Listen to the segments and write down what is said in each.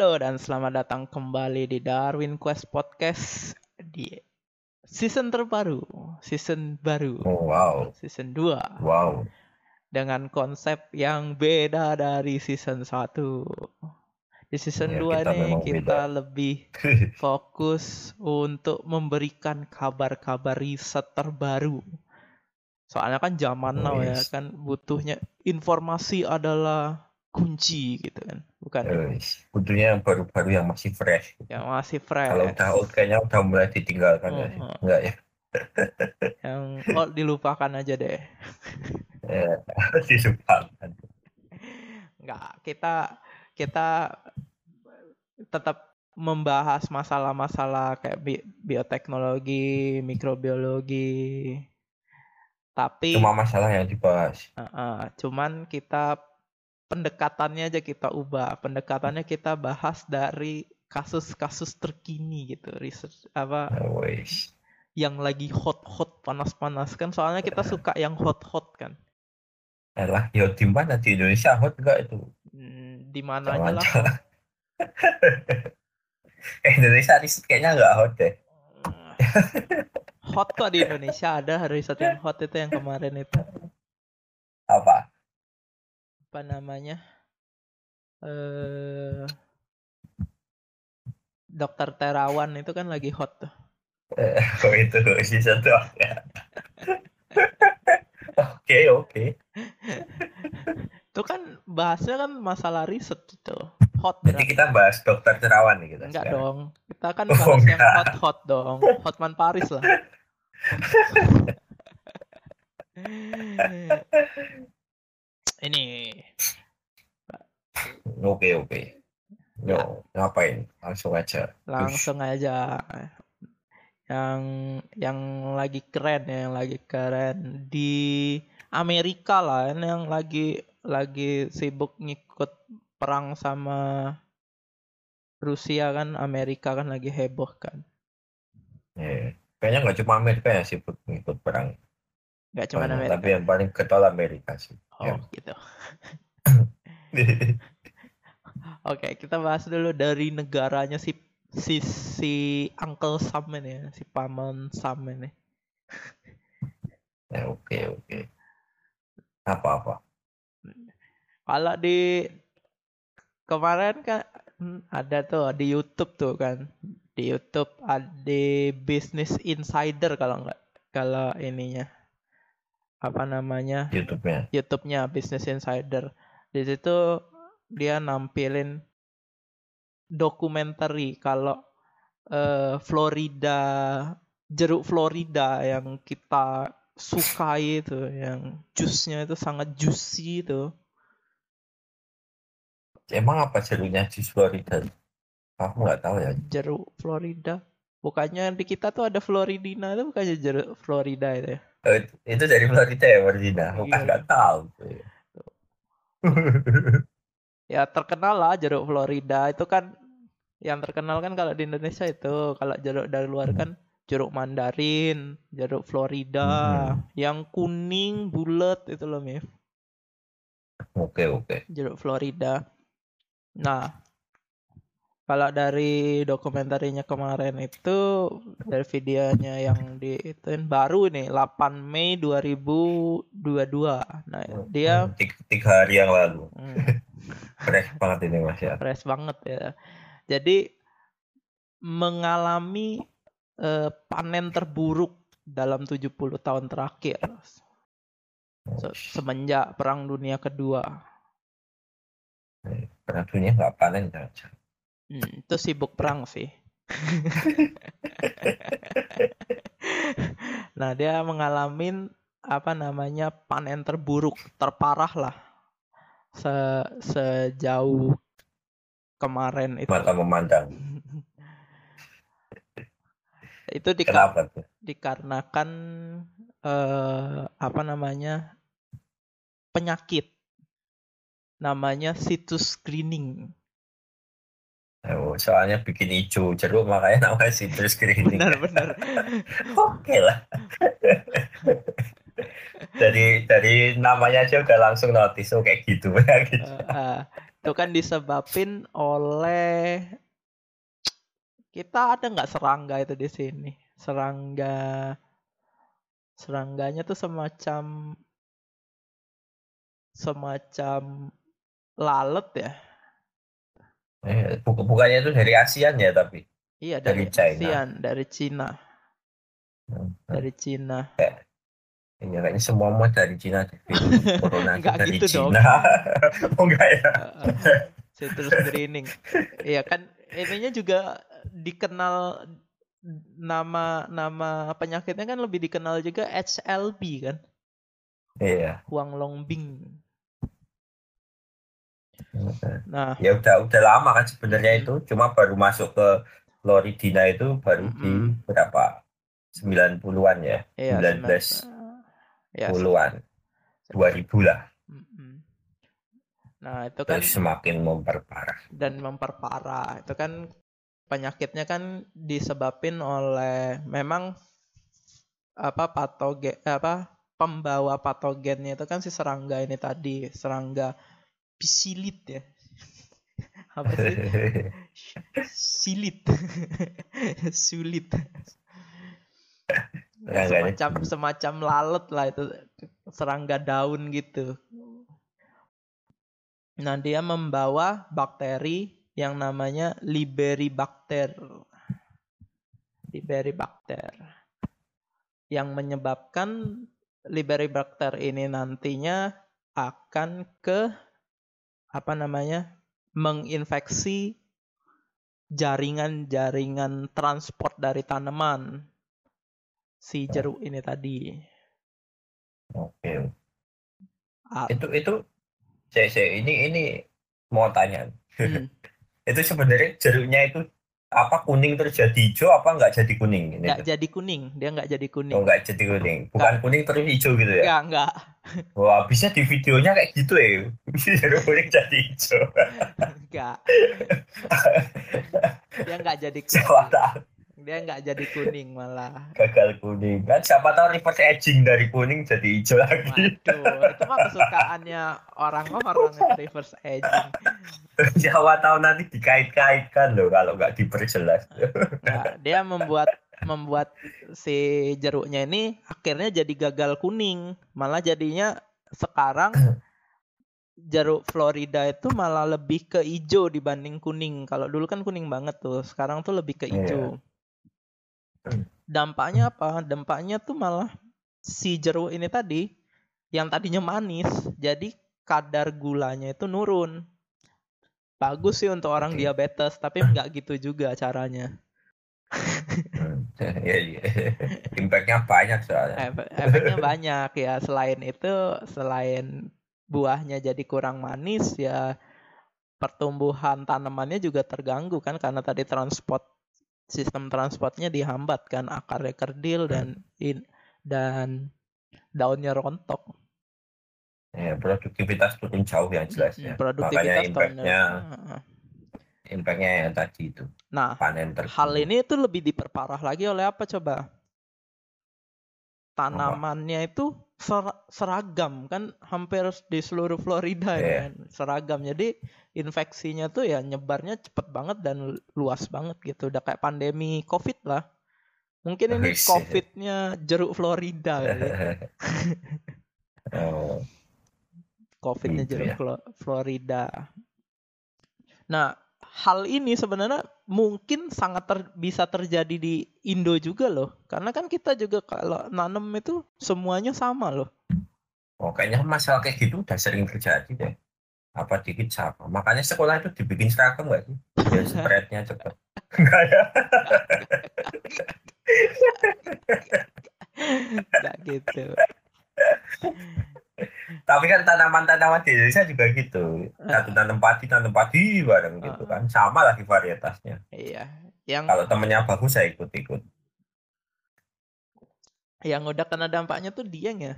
Halo dan selamat datang kembali di Darwin Quest Podcast di season terbaru, season baru, Oh, wow. season 2 Wow. dengan konsep yang beda dari season 1. Di season Ya, 2 kita nih kita beda. lebih fokus untuk memberikan kabar-kabar riset terbaru. Soalnya kan zaman now ya Wis. kan butuhnya informasi adalah kunci gitu kan. Bukan. Kudunya yang baru-baru yang masih fresh. yang masih fresh. Kalau udah old kayaknya udah mulai ditinggalkan ya sih. Oh, oh. Enggak ya? yang oh dilupakan aja deh. Eh, Disumpahkan. Enggak, kita kita tetap membahas masalah-masalah kayak bi- bioteknologi, mikrobiologi. Tapi Cuma masalah yang dibahas. uh, uh, cuman kita pendekatannya aja kita ubah. Pendekatannya kita bahas dari kasus-kasus terkini gitu, research apa yang lagi hot-hot, panas-panas kan. Soalnya kita suka yang hot-hot kan. Elah, ya di mana di Indonesia hot enggak itu? Hmm, di mananya lah. Jangan-jangan. Eh, Indonesia riset kayaknya enggak hot deh. hot kok di Indonesia ada riset yang hot itu yang kemarin itu Apa? Apa namanya eh dokter Terawan itu kan lagi hot tuh Eh, oh itu season tuh ya. Oke, oke. itu kan bahasnya kan masalah riset gitu hot Jadi berarti. kita bahas dokter terawan nih kita enggak sekarang. dong kita kan Oh, bahas yang enggak. hot hot dong Hotman Paris lah ini Oke, oke. Yo, ngapain? Langsung aja. langsung aja yang yang lagi keren ya yang lagi keren di Amerika lah yang lagi lagi sibuk ngikut perang sama Rusia kan Amerika kan lagi heboh kan Iya. Kayaknya nggak cuma Amerika yang sibuk ngikut perang. nggak cuma Amerika Tapi yang paling getol Amerika sih. oh ya. gitu oke kita bahas dulu dari negaranya si si si Uncle Sam ini ya si paman Sam ini Ya, oke, oke. Apa-apa? Kalau di kemarin kan ada tuh di YouTube tuh kan. Di YouTube ada Business Insider kalau nggak kalau ininya apa namanya YouTube-nya. YouTube-nya Business Insider. Di situ dia nampilin dokumenter kalau eh, Florida jeruk Florida yang kita sukai itu yang jusnya itu sangat juicy itu. Emang apa jeruknya di Florida? Aku nggak tahu ya. jeruk Florida. Bukannya di kita tuh ada Floridina itu bukannya jeruk Florida itu ya? Eh, itu dari Florida ya, Florida. Aku kan Iya. nggak tahu. Ya terkenal lah jeruk Florida itu kan yang terkenal kan kalau di Indonesia itu kalau jeruk dari luar kan jeruk Mandarin, jeruk Florida, yang kuning bulat itu loh Mif, Oke, oke. jeruk Florida. Nah, kalau dari dokumentarinya kemarin itu dari videonya yang di ituin baru nih 8 Mei 2022. Nah, dia Hmm, Tiga, tiga hari yang lalu. hmm, Fresh banget ini Mas ya. fresh banget ya. Jadi mengalami eh, panen terburuk dalam 70 tahun terakhir Se- semenjak Perang Dunia Kedua. Karena dunia nggak panen aja. Hmm, itu sibuk perang sih. nah, dia mengalami apa namanya panen terburuk, terparah lah se sejauh kemarin itu. Mata memandang. itu dika- Kenapa dikarenakan eh, apa namanya penyakit namanya situs screening Oh, soalnya bikin hijau jeruk makanya namanya citrus screening. benar-benar Oke lah. dari dari namanya aja udah langsung notice oh kayak gitu ya gitu. Eh, itu kan disebabin oleh kita ada nggak serangga itu di sini serangga serangganya tuh semacam semacam lalat ya Eh, buk- bukannya itu dari ASEAN ya tapi. iya Dari dari China. ASEAN dari Cina Hmm. dari Cina Iya kayaknya semua mau dari Cina. Corona itu Nggak dari gitu dong. Cina. oh enggak ya? Citrus greening iya kan ininya juga dikenal nama nama penyakitnya kan lebih dikenal juga HLB kan Iya. Huang Longbing nah Ya udah udah lama kan sebenarnya Mm-mm. itu. Cuma baru masuk ke Floridina itu baru di Mm-mm. berapa? 90-an ya. iya 19 ya 10-an. 2000 lah. Mm-mm. nah itu kan Terus semakin memperparah. dan memperparah itu kan penyakitnya kan disebabin oleh memang apa patogen apa pembawa patogennya itu kan si serangga ini tadi serangga pisilit ya apa sih silit sulit Semacam semacam lalat lah itu serangga daun gitu. Nah dia membawa bakteri yang namanya Liberibacter. Liberibacter. Yang menyebabkan Liberibacter ini nantinya akan ke apa namanya menginfeksi jaringan-jaringan transport dari tanaman si jeruk ini tadi. Oke. Ah, Itu itu saya, saya ini ini mau tanya. hmm. Itu sebenarnya jeruknya itu apa kuning terus jadi hijau apa nggak jadi kuning ini? nggak jadi kuning, dia nggak jadi Oh kuning. nggak jadi kuning, bukan kuning terus hijau gitu ya? Nggak, nggak, Wah bisa di videonya kayak gitu ya, bisa jeruk kuning jadi hijau. nggak. Dia nggak jadi Siapa kuning. tahu Dia nggak jadi kuning malah. gagal kuning kan? Siapa tahu reverse aging dari kuning jadi hijau lagi. Waduh, itu mah kesukaannya orang-orang reverse aging. Siapa tahu nanti dikait-kaitkan loh kalau nggak diperjelas. Nah, dia membuat membuat si jeruknya ini akhirnya jadi gagal kuning. Malah jadinya sekarang jeruk Florida itu malah lebih ke hijau dibanding kuning. Kalau dulu kan kuning banget tuh, sekarang tuh lebih ke hijau. Dampaknya apa? Dampaknya tuh malah si jeruk ini tadi yang tadinya manis, jadi kadar gulanya itu nurun. Bagus sih untuk orang Oke. diabetes, tapi nggak gitu juga caranya. Hmm, Iya iya. Impactnya banyak soalnya. Efek- efeknya banyak ya. Selain itu, selain buahnya jadi kurang manis ya pertumbuhan tanamannya juga terganggu kan karena tadi transport sistem transportnya dihambat kan akarnya kerdil dan in, dan daunnya rontok. Ya, produktivitas turun jauh yang jelas ya. Produktivitas Makanya impactnya impactnya yang tadi itu Nah, panen hal ini itu lebih diperparah lagi oleh apa coba? Tanamannya itu ser- seragam kan hampir di seluruh Florida ya Iya. kan seragam. Jadi infeksinya tuh ya nyebarnya cepet banget dan luas banget gitu. Udah kayak pandemi COVID lah. Mungkin ini Wis. COVID-nya jeruk Florida kali ya. Oh, COVID-nya Gitu jeruk ya. Flo- Florida. Nah, hal ini sebenarnya mungkin sangat ter- bisa terjadi di Indo juga loh. Karena kan kita juga kalau nanam itu semuanya sama loh. oh, kayaknya masalah kayak gitu udah sering terjadi deh. Apa dikit sama. Makanya sekolah itu dibikin seragam nggak sih? Biar spreadnya cepet. Enggak ya? Nggak gitu. Tapi kan tanaman-tanaman di Indonesia juga gitu. Satu tanam padi, tanam padi bareng gitu kan. Sama lagi varietasnya. Iya. Yang Kalau temennya bagus saya ikut-ikut. yang udah kena dampaknya tuh dieng ya.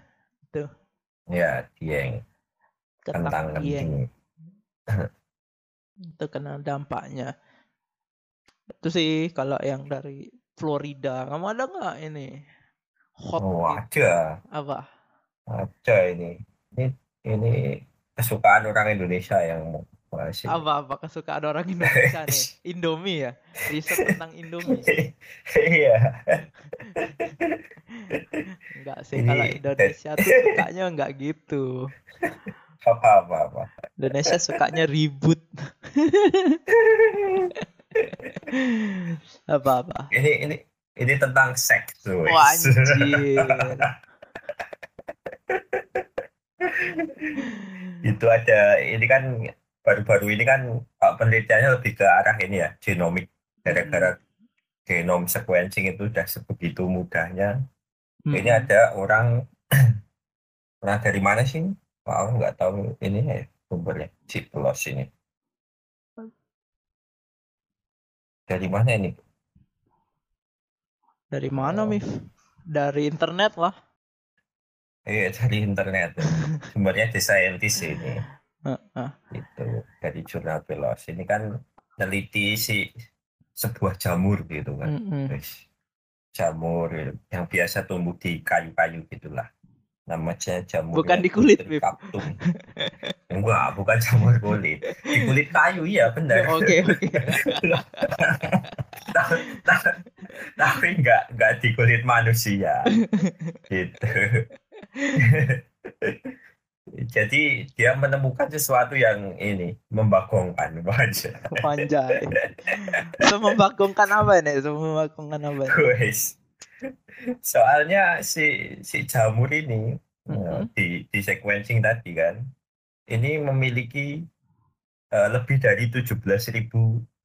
Ya, dieng. Kentang dieng. Itu kena dampaknya. Itu sih kalau yang dari Florida. Kamu ada nggak ini? Hot Oh, gitu. ada. Apa? Ada ini. Ini ini kesukaan orang Indonesia yang Wah, sih. Apa apa kesukaan orang Indonesia nih? Indomie ya? Riset tentang Indomie. Iya. Enggak sih Ini- kalau Indonesia tuh sukanya enggak gitu. Apa apa apa. Indonesia sukanya ribut. apa apa? Ini ini ini tentang seks tuh. Wah, anjir. itu ada ini kan baru-baru ini kan uh, penelitiannya lebih ke arah ini ya genomik. Gara-gara genom sequencing itu udah sebegitu mudahnya. Ini Mm-mm. ada orang orang dari mana sih aku nggak tahu ini ya sumbernya. Ciplos ini. Dari mana ini? Dari mana, Oh. Mif? Dari internet lah. Iya dari internet. Sumbernya The Scientist ini. Heeh. itu dari jurnal Pelos ini kan neliti si sebuah jamur gitu kan. Terus jamur yang biasa tumbuh di kayu-kayu gitulah. Namanya jamur Bukan di kulit, kaptung. Enggak bukan jamur kulit. Di kulit kayu iya benar. Oke, oke. tapi- tapi enggak enggak di kulit manusia. Gitu jadi dia menemukan sesuatu yang ini membagongkan aja Panjai. Semembagongkan apa nih? Semembagongkan apa? nih? Wes. Soalnya si si jamur ini Mhm. di di sequencing tadi kan ini memiliki eh, lebih dari 17.000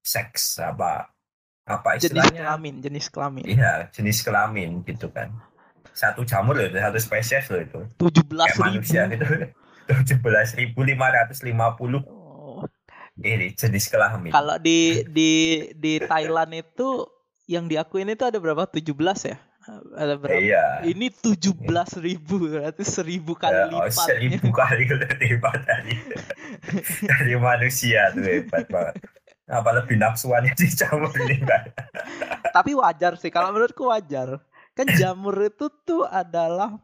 seks apa apa Jenis istilahnya kelamin, jenis kelamin. iya jenis kelamin gitu kan satu jamur loh itu satu spesies loh itu Tujuh belas kayak manusia ribu. gitu 17.550 Oh, ini jenis kelamin Kalau di di di Thailand itu yang diakuin itu ada berapa? 17 ya? Ada berapa? iya Ini tujuh belas ribu, berarti seribu kali Ya, oh, lipat. seribu kali lipat dari dari manusia tuh hebat banget. Apa lebih nafsuannya di jamur ini? Tapi wajar sih, kalau menurutku wajar. Kan jamur itu tuh adalah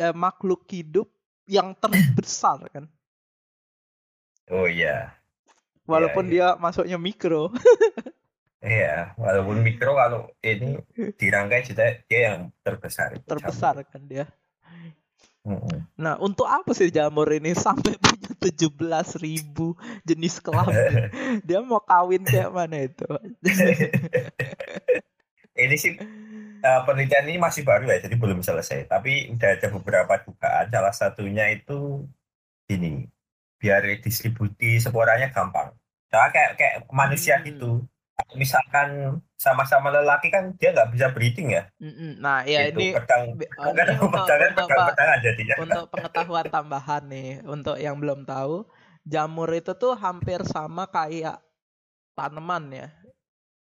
eh, makhluk hidup yang terbesar kan. Oh iya, Walaupun iya. dia masuknya mikro. iya. Walaupun mikro kalau ini dirangkai juga dia yang terbesar. terbesar kan dia. jamur. Nah, untuk apa sih jamur ini sampai punya 17.000 ribu jenis kelamin? Dia mau kawin kayak mana itu? ini sih eh, penelitian ini masih baru ya, jadi belum selesai. Tapi udah ada beberapa dugaan. Salah satunya itu ini biar distribusi sporanya gampang. Nah, kayak kayak manusia Hmm. gitu. Misalkan sama-sama lelaki kan dia nggak bisa breeding ya. Nah, ya Gitu, ini pedang kan ini untuk- pedang kan untuk pedang pedangan jadinya. untuk pengetahuan tambahan nih, untuk yang belum tahu, jamur itu tuh hampir sama kayak tanaman ya,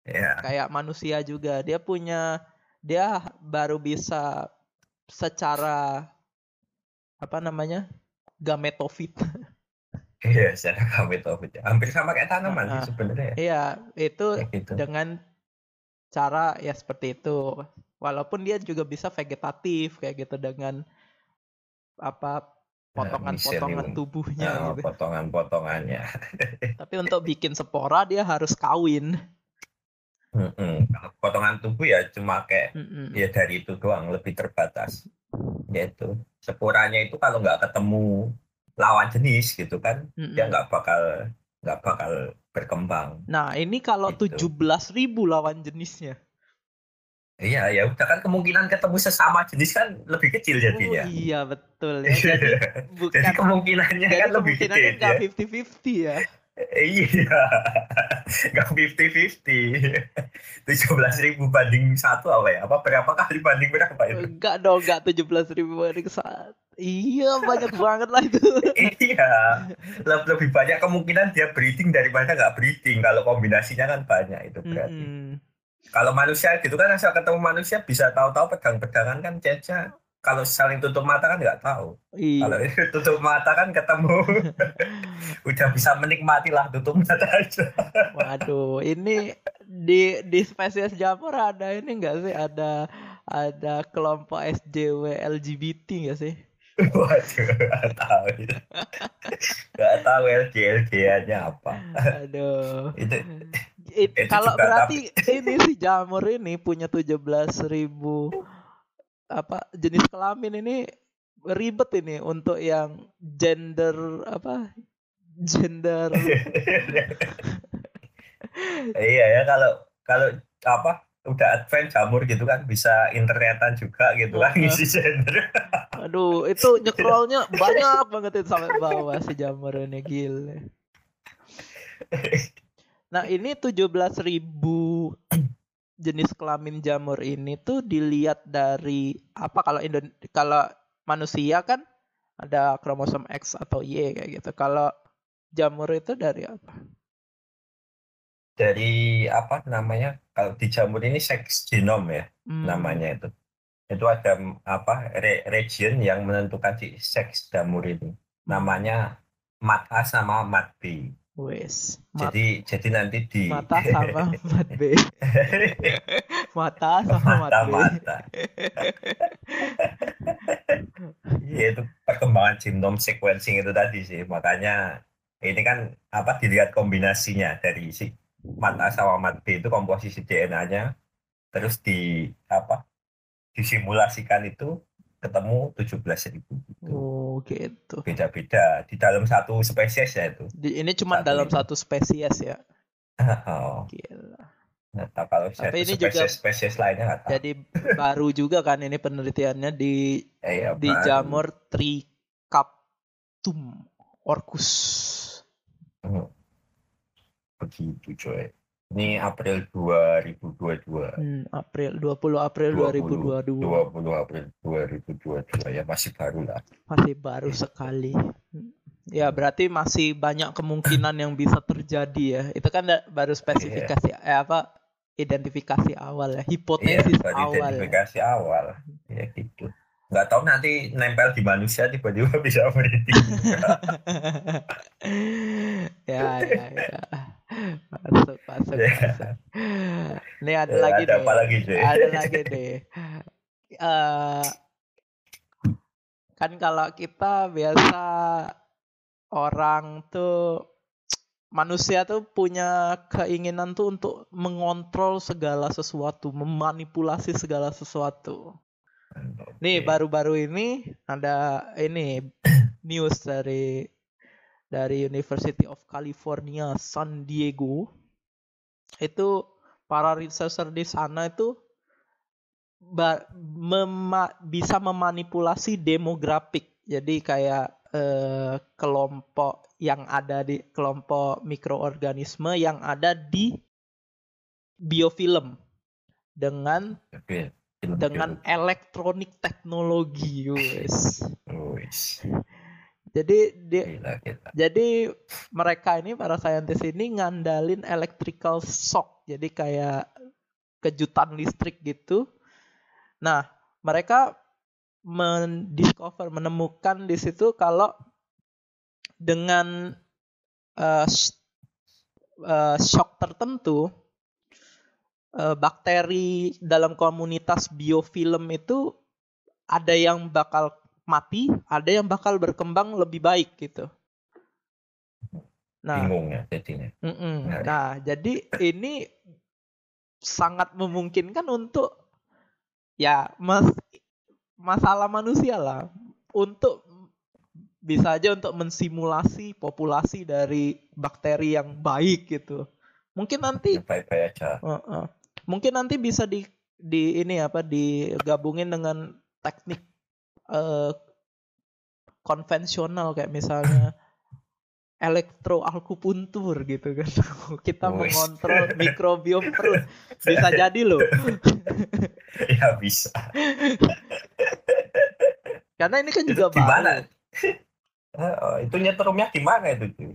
Ya. kayak manusia juga. Dia punya dia baru bisa secara apa namanya? gametofit. Iya, secara gametofit. Hampir sama kayak tanaman ah. sih sebenarnya. Iya, itu gitu. dengan cara ya seperti itu. Walaupun dia juga bisa vegetatif kayak gitu dengan apa potongan-potongan miselium. tubuhnya Nah, gitu. potongan-potongannya. Tapi untuk bikin spora dia harus kawin. Mm-mm. Kalau potongan tubuh ya cuma kayak Mm-mm. ya dari itu doang lebih terbatas. Yaitu sporanya itu kalau nggak ketemu lawan jenis gitu kan, Mm-mm. dia nggak bakal nggak bakal berkembang. Nah, ini kalau Gitu. 17.000 lawan jenisnya. Iya, ya udah kan kemungkinan ketemu sesama jenis kan lebih kecil Oh jadinya. iya betul ya. Jadi bukan Jadi kemungkinannya jadi kan lebih gede kemungkinannya nggak ya. 50-50 ya. Iya, nggak fifty fifty. Tujuh belas ribu banding satu apa ya? Apa berapa kali banding berapa itu? Enggak dong, enggak 17.000 banding saat. Iya, banyak banget lah itu. iya, le- lebih banyak kemungkinan dia breeding daripada nggak breeding. Kalau kombinasinya kan banyak itu berarti. Mm-mm. Kalau manusia gitu kan asal ketemu manusia bisa tahu-tahu pedang-pedangan kan caca. Kalau saling tutup mata kan nggak tahu. Kalau Iya. tutup mata kan ketemu, udah bisa menikmati lah tutup mata aja. Waduh, ini di di spesies jamur ada ini enggak sih? Ada ada kelompok SJW LGBT enggak sih? Waduh, nggak tahu. Nggak tahu LG-LG-nya apa. Aduh. Itu It- Itu kalau berarti ini si jamur ini punya 17.000 ribu apa jenis kelamin ini ribet ini untuk yang gender apa gender. Iya ya kalau kalau apa udah advance jamur gitu kan bisa internetan juga gitu kan ngisi gender. aduh itu nyekrolnya banyak banget itu sampai bawah si jamur ini gila nah ini 17.000 ribu jenis kelamin jamur ini tuh dilihat dari apa kalau Indon kalau manusia kan ada kromosom X atau Y kayak gitu kalau jamur itu dari apa Dari apa namanya? Kalau di jamur ini seks genom ya Hmm, namanya itu. Itu ada apa re- region yang menentukan si seks jamur ini. Namanya mat A sama mat B. wes Jadi jadi nanti di mata sama mat B mata sama mat B mata-mata. Iya itu perkembangan genome sequencing itu tadi sih. Makanya ini kan apa dilihat kombinasinya dari si mat A sama mat B itu komposisi DNA-nya terus di apa disimulasikan itu ketemu 17.000 ribu oh gitu beda-beda di dalam satu spesies ya itu. Di- ini cuma Satu dalam satu spesies ya Oh, Gila. nggak tahu kalau Tapi satu ini juga- spesies-spesies lainnya nggak tahu. Jadi baru juga kan ini penelitiannya di Eh, ya, di baru. jamur Trichaptum orcus. Hmm. Begitu coy. Ini April 2022. Hmm, April 20 April 2022 20 April 2022 ya masih baru lah. masih baru sekali. Hmm. Ya berarti masih banyak kemungkinan yang bisa terjadi ya. Itu kan baru spesifikasi eh apa identifikasi awal ya, hipotesis baru awal. ya. identifikasi awal. Ya gitu. Nggak tahu nanti nempel di manusia tiba-tiba bisa merintih. ya ya ya masuk masuk Ya. masuk ini ada Ya, lagi ada nih apa lagi, cuy? ada lagi nih Eh, kan kalau kita biasa orang tuh manusia tuh punya keinginan tuh untuk mengontrol segala sesuatu memanipulasi segala sesuatu Nih baru-baru ini ada ini news dari dari University of California San Diego. Itu para researcher di sana itu mema- bisa memanipulasi demografik. Jadi kayak eh, kelompok yang ada di kelompok mikroorganisme yang ada di biofilm dengan Oke. Dengan elektronik teknologi. Wis. Jadi dia Gila, gila. jadi mereka ini para saintis ini ngandalin electrical shock. Jadi kayak kejutan listrik gitu. Nah, mereka mendiscover menemukan di situ kalau dengan sh- eh, shock tertentu eh, bakteri dalam komunitas biofilm itu ada yang bakal mati, ada yang bakal berkembang lebih baik gitu. Nah, Bingung ya jadinya. Menarik. nah jadi ini sangat memungkinkan untuk ya mas masalah manusia lah untuk bisa aja untuk mensimulasi populasi dari bakteri yang baik gitu. Mungkin nanti Baik-baik aja. Heeh. Mungkin nanti bisa di di ini apa digabungin dengan teknik eh, konvensional kayak misalnya elektroakupuntur gitu kan. Kita Wes. mengontrol mikrobiom perut. Bisa jadi loh. ya bisa. Karena ini kan Itu juga di mana? baru. Oh, itu nyetrumnya di mana itu? cuy?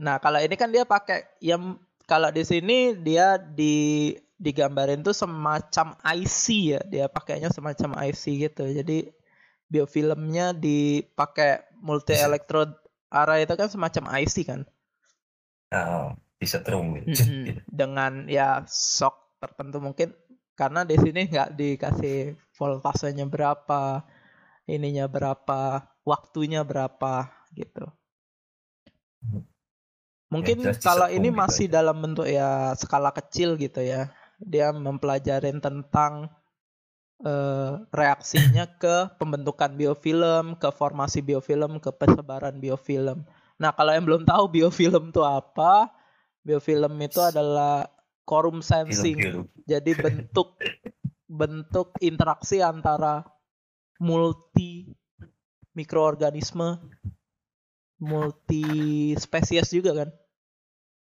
Nah, kalau ini kan dia pakai yang kalau di sini dia di digambarin tuh semacam IC ya. Dia pakainya semacam IC gitu. Jadi biofilmnya dipakai multi electrode array itu kan semacam IC kan. Oh, disetrum gitu. Mm-mm. Dengan ya shock tertentu mungkin karena di sini nggak dikasih voltasenya berapa. ininya berapa, waktunya berapa gitu. Mungkin jelas kalau ini gitu masih dalam bentuk ya skala kecil gitu ya. Dia mempelajarin tentang eh, reaksinya ke pembentukan biofilm, ke formasi biofilm, ke persebaran biofilm. Nah, kalau yang belum tahu biofilm itu apa, biofilm itu adalah quorum Film sensing. biologi. Jadi bentuk bentuk interaksi antara multi mikroorganisme multi spesies juga kan.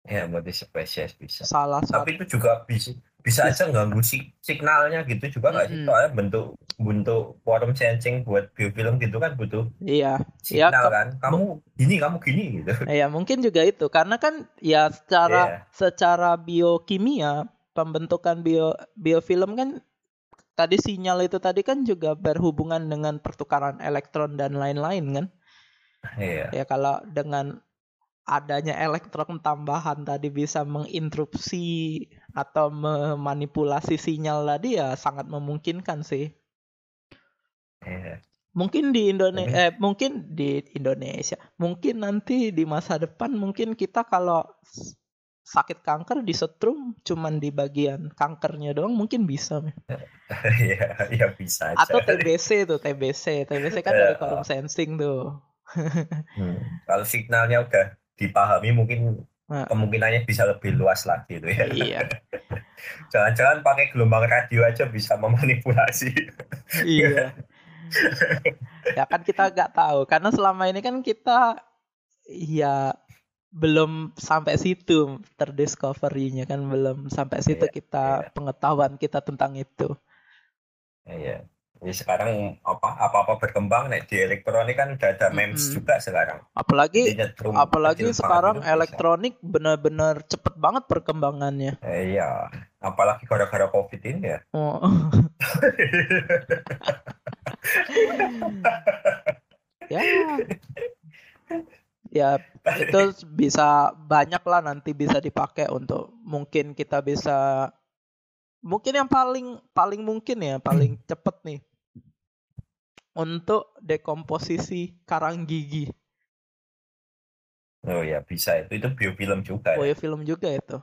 Ya, multi spesies bisa. Salah satu Tapi itu juga bisa bisa aja ganggu si- signalnya gitu juga nggak sih? Mm-mm. Soalnya bentuk bentuk quorum sensing buat biofilm gitu kan butuh iya. Ya, signal ke- kan. Kamu gini, kamu gini gitu. Ya mungkin juga itu karena kan ya secara Iya. secara biokimia pembentukan bio biofilm kan tadi sinyal itu tadi kan juga berhubungan dengan pertukaran elektron dan lain-lain kan. Iya. Ya kalau dengan adanya elektron tambahan tadi bisa menginterupsi atau memanipulasi sinyal tadi ya sangat memungkinkan sih. Iya. Mungkin di Indonesia, Mungkin. eh, mungkin di Indonesia, mungkin nanti di masa depan mungkin kita kalau sakit kanker disetrum cuman di bagian kankernya doang mungkin bisa. Iya, iya bisa aja. Atau TBC tuh, TBC, TBC kan dari quorum sensing tuh. Hmm. Kalau signalnya udah dipahami mungkin Nah. kemungkinannya bisa lebih luas lagi tuh ya. Iya, Jangan-jangan pakai gelombang radio aja bisa memanipulasi. iya. Ya kan kita nggak tahu karena selama ini kan kita ya belum sampai situ terdiscovery-nya kan belum sampai situ Iya, kita iya. pengetahuan kita tentang itu. Iya. Jadi sekarang apa apa-apa berkembang nih di elektronik kan udah ada MEMS Mm-mm. juga sekarang. Apalagi nyetrum apalagi banget sekarang elektronik benar-benar cepet banget perkembangannya. Eh, iya, apalagi gara-gara COVID ini ya. Oh. ya. Ya, itu bisa banyak lah nanti bisa dipakai untuk mungkin kita bisa mungkin yang paling paling mungkin ya paling cepet nih untuk dekomposisi karang gigi. Oh ya bisa itu itu biofilm juga ya. ya film juga itu.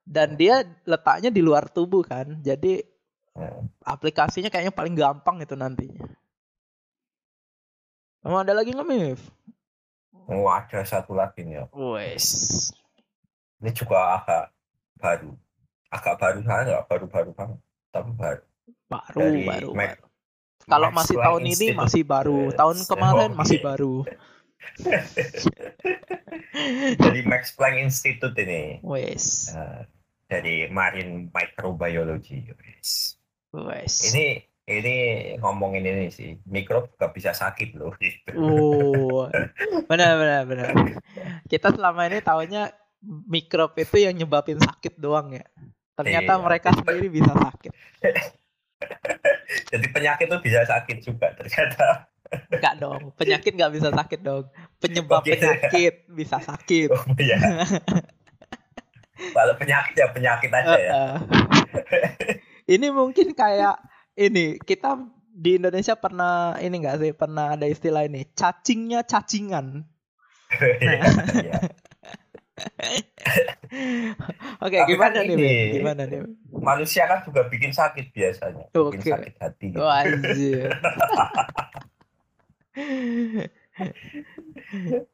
Dan dia letaknya di luar tubuh kan. Jadi Hmm. aplikasinya kayaknya paling gampang itu nantinya. Kamu ada lagi nggak Mif? Oh ada satu lagi nih. ya. Wes. Ini juga agak baru, agak baru nggak baru-baru banget, tapi baru. Baru, Dari baru, Mac- baru. Kalau masih tahun ini masih baru. Yes. Tahun kemarin Oh, masih iya. baru. Dari Max Planck Institute ini Wes. eh, dari Marine Microbiology. Yes. Wes. Ini ini ngomongin ini sih, mikrob juga bisa sakit loh. Gitu. Oh, benar benar benar. Kita selama ini taunya mikrob itu yang nyebabin sakit doang ya. Ternyata Iya. mereka sendiri bisa sakit. Jadi penyakit tuh bisa sakit juga ternyata. Enggak dong, penyakit nggak bisa sakit dong. Penyebab Oke. penyakit bisa sakit. Oh iya. Kalau penyakit ya penyakit aja ya. Heeh. ini mungkin kayak ini kita di Indonesia pernah ini enggak sih pernah ada istilah ini cacingnya cacingan. Iya, iya. Oke, Tapi gimana kan nih? ini-? Gimana nih? Manusia kan juga bikin sakit biasanya, bikin Oke. sakit hati. gitu. Oh anjir.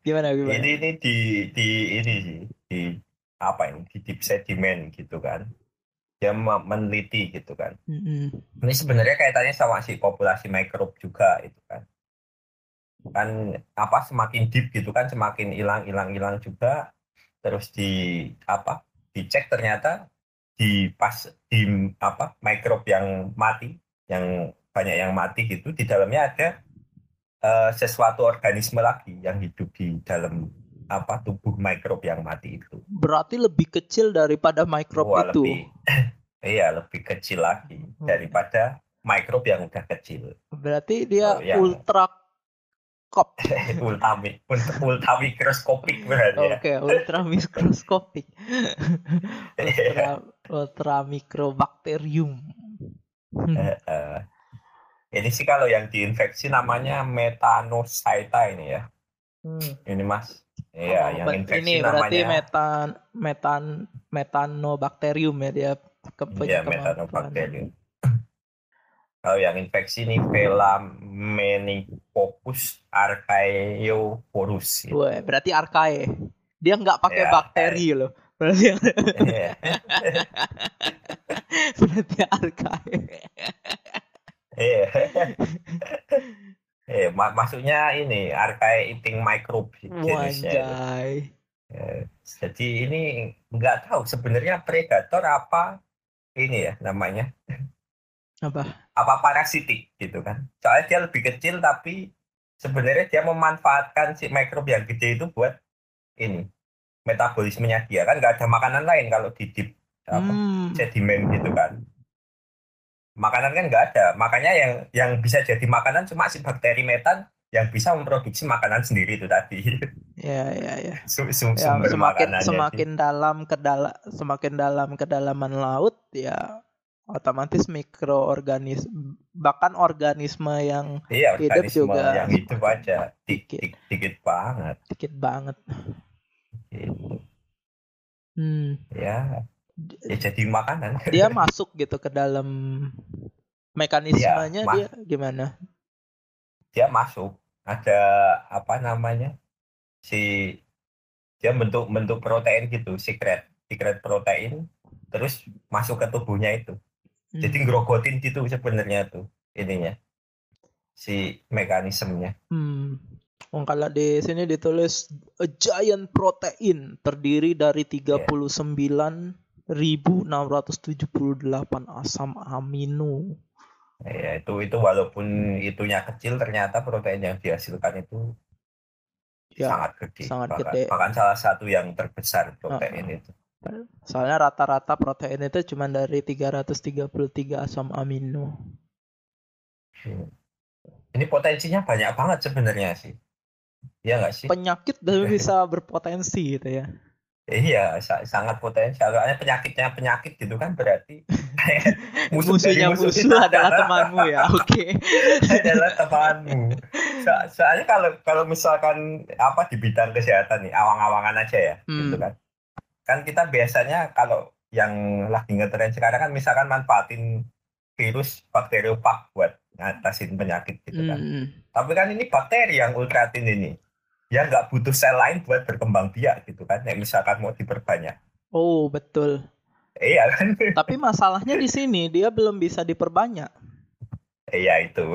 gimana gimana? Ini ini di di ini sih di apa ini di deep sediment gitu kan. Dia me- meneliti gitu kan. Mm-mm. Ini sebenarnya kaitannya sama si populasi mikrob juga itu kan. Kan apa semakin deep gitu kan semakin hilang hilang hilang juga. Terus di apa dicek ternyata di pas di apa mikrob yang mati yang banyak yang mati gitu di dalamnya ada eh, sesuatu organisme lagi yang hidup di dalam apa tubuh mikrob yang mati itu. Berarti lebih kecil daripada mikrob Wah, itu. lebih iya lebih kecil lagi Hmm. daripada mikrob yang udah kecil. Berarti dia Oh, iya. ultra kop. ultra mi- ultra, ultra mikroskopik berarti ya. Oke, ultra mikroskopik. ultra ultra mikrobakterium. Eh, eh. Ini sih kalau yang diinfeksi namanya metanocyta ini ya. Hmm. Ini Mas. Iya, Oh, yang infeksi ini berarti namanya metan metan metanobakterium ya dia ke Iya, metanobakterium. Kalau yang infeksi ini Velamenikokus archaeoporus. gitu. Wah, berarti arkae. Dia nggak pakai Ya, bakteri loh. Berarti Iya. berarti arkae. Iya. Eh, ma- maksudnya ini archaea eating microbe jenisnya. Eh, Jadi ini nggak tahu sebenarnya predator apa ini ya namanya Apa? apa parasitik gitu kan. Soalnya dia lebih kecil tapi sebenarnya dia memanfaatkan si mikrob yang gede itu buat ini metabolismenya dia kan nggak ada makanan lain kalau di deep apa, Hmm. sedimen gitu kan. Makanan kan nggak ada, makanya yang yang bisa jadi makanan cuma si bakteri metan yang bisa memproduksi makanan sendiri itu tadi. Ya, ya, ya. Sum- sum- Ya, semakin semakin dalam ke dala- semakin dalam kedalaman laut ya otomatis mikroorganisme bahkan organisme yang Iya, hidup organisme juga yang hidup aja dikit. dikit, dikit banget. dikit banget. Gitu. Hmm. Ya, ya jadi makanan. Dia masuk gitu ke dalam mekanismenya ma- dia gimana? Dia masuk. Ada apa namanya? Si dia bentuk bentuk protein gitu, secret, secret protein terus masuk ke tubuhnya itu. Hmm. Jadi ngerogotin gitu sebenarnya tuh ininya. Si mekanismenya. Hmm. Oh, kalau di sini ditulis a giant protein terdiri dari Iya. 39.678 asam amino. Ya, itu itu walaupun itunya kecil ternyata protein yang dihasilkan itu Ya, sangat gede. sangat bahkan, gede. bahkan salah satu yang terbesar protein itu. Soalnya rata-rata protein itu cuma dari 333 asam amino. Hmm. Ini potensinya banyak banget sebenarnya sih. Iya nggak sih? Penyakit dan bisa berpotensi gitu ya. Iya, sa- sangat potensial. Soalnya penyakitnya penyakit gitu kan berarti Musuhnya dari musuh kita adalah temanmu ya. Oke. adalah temanmu. So- soalnya kalau kalau misalkan apa di bidang kesehatan nih, awang-awangan aja ya, Hmm. gitu kan. Kan kita biasanya kalau yang lagi ngetren sekarang kan misalkan manfaatin virus bakteriopak buat ngatasin penyakit gitu kan. Hmm. Tapi kan ini bakteri yang ultratin ini. Ya nggak butuh sel lain buat berkembang biak gitu kan. Yang misalkan mau diperbanyak. Oh, betul. Iya kan? Tapi masalahnya di sini dia belum bisa diperbanyak. Iya itu.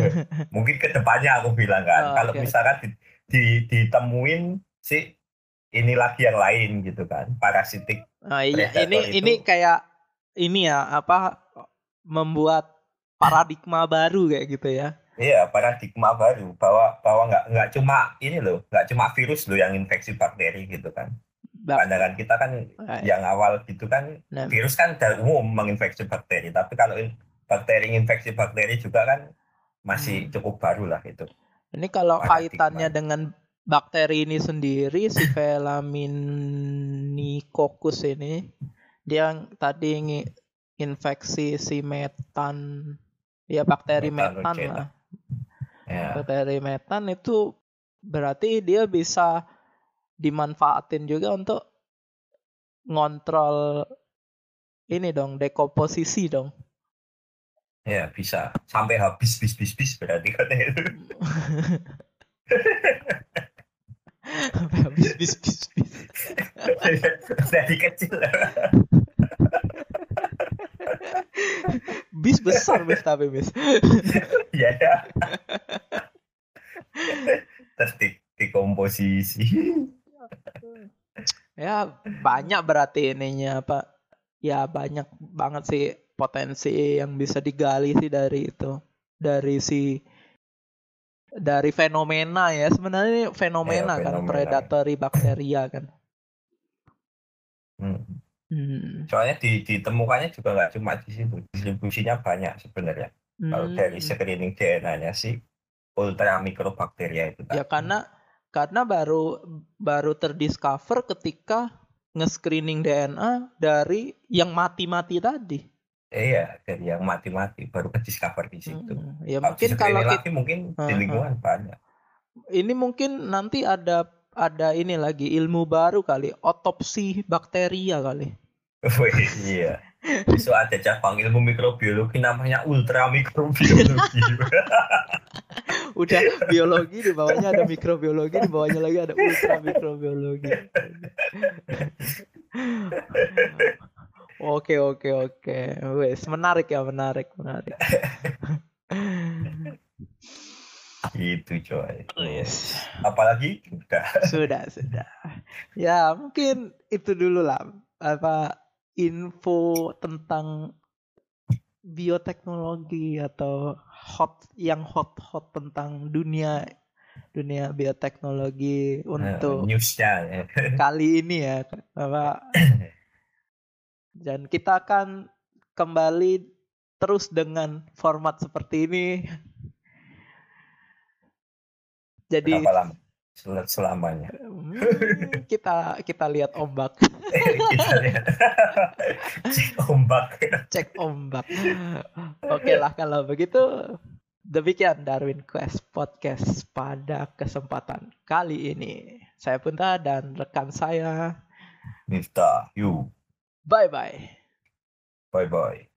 Mungkin ke depannya aku bilang kan. Oh, Kalau oke. misalkan di, di- ditemuin si ini lagi yang lain gitu kan. Parasitik. Nah, iya, ini itu- ini kayak ini ya apa membuat paradigma baru kayak gitu ya. Iya paradigma baru bahwa bahwa nggak nggak cuma ini loh nggak cuma virus loh yang infeksi bakteri gitu kan. Pandangan kita kan eh, yang awal gitu kan nah, virus kan dari umum menginfeksi bakteri tapi kalau in- bakteri infeksi bakteri juga kan masih Hmm. cukup baru lah itu Ini kalau paradigma. kaitannya dengan bakteri ini sendiri si Velamicoccus ini dia yang tadi infeksi si metan ya bakteri metan Metanocyta. lah. ya Bakteri metan itu berarti dia bisa dimanfaatin juga untuk ngontrol ini dong dekomposisi dong. ya bisa sampai habis bis bis bis berarti katanya itu bis bis bis bis. dari kecil Bis besar bis tapi bis. ya ya terus di, dikomposisi Ya banyak berarti ininya apa? Ya banyak banget sih potensi yang bisa digali sih dari itu. Dari si dari fenomena ya sebenarnya ini fenomena kan fenomena. predatory bakteria kan. Hmm. Hmm. soalnya di, ditemukannya juga nggak cuma di situ distribusinya banyak sebenarnya kalau Hmm. dari screening DNA-nya sih ultra mikrobakteria itu Ya tadi. karena karena baru baru terdiscover ketika nge-screening DNA dari yang mati-mati tadi. Iya, dari yang mati-mati baru ke discover di situ. Hmm, ya Kalau mungkin kalau kita lagi mungkin di Heeh. lingkungan banyak. ini mungkin nanti ada ada ini lagi ilmu baru kali, otopsi bakteria kali. Wih, iya. Besok ada cabang ilmu mikrobiologi namanya ultra mikrobiologi. Udah biologi di bawahnya ada mikrobiologi, di bawahnya lagi ada ultra mikrobiologi. Oke oke oke, wes menarik ya menarik menarik. Gitu coy. Yes. Apalagi udah. Sudah sudah. Ya mungkin itu dulu lah apa info tentang bioteknologi atau hot yang hot hot tentang dunia dunia bioteknologi untuk newsnya ya. kali ini ya apa dan kita akan kembali terus dengan format seperti ini jadi Berapa lama? Sel- Selamanya. hmm, kita kita lihat ombak Kita lihat. Cek ombak. cek ombak oke lah kalau begitu demikian Darwin Quest podcast pada kesempatan kali ini saya Punta dan rekan saya Miftah, you. Bye bye Bye bye.